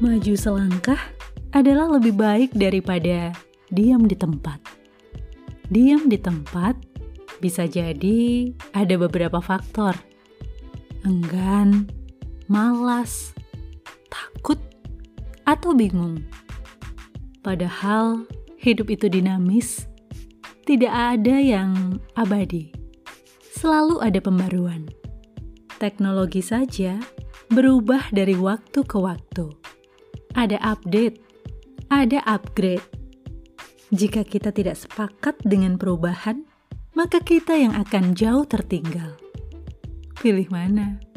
Maju selangkah adalah lebih baik daripada diam di tempat. Diam di tempat bisa jadi ada beberapa faktor. Enggan, malas, takut, atau bingung. Padahal hidup itu dinamis, tidak ada yang abadi. Selalu ada pembaruan. Teknologi saja berubah dari waktu ke waktu. Ada update, ada upgrade. Jika kita tidak sepakat dengan perubahan, maka kita yang akan jauh tertinggal. Pilih mana?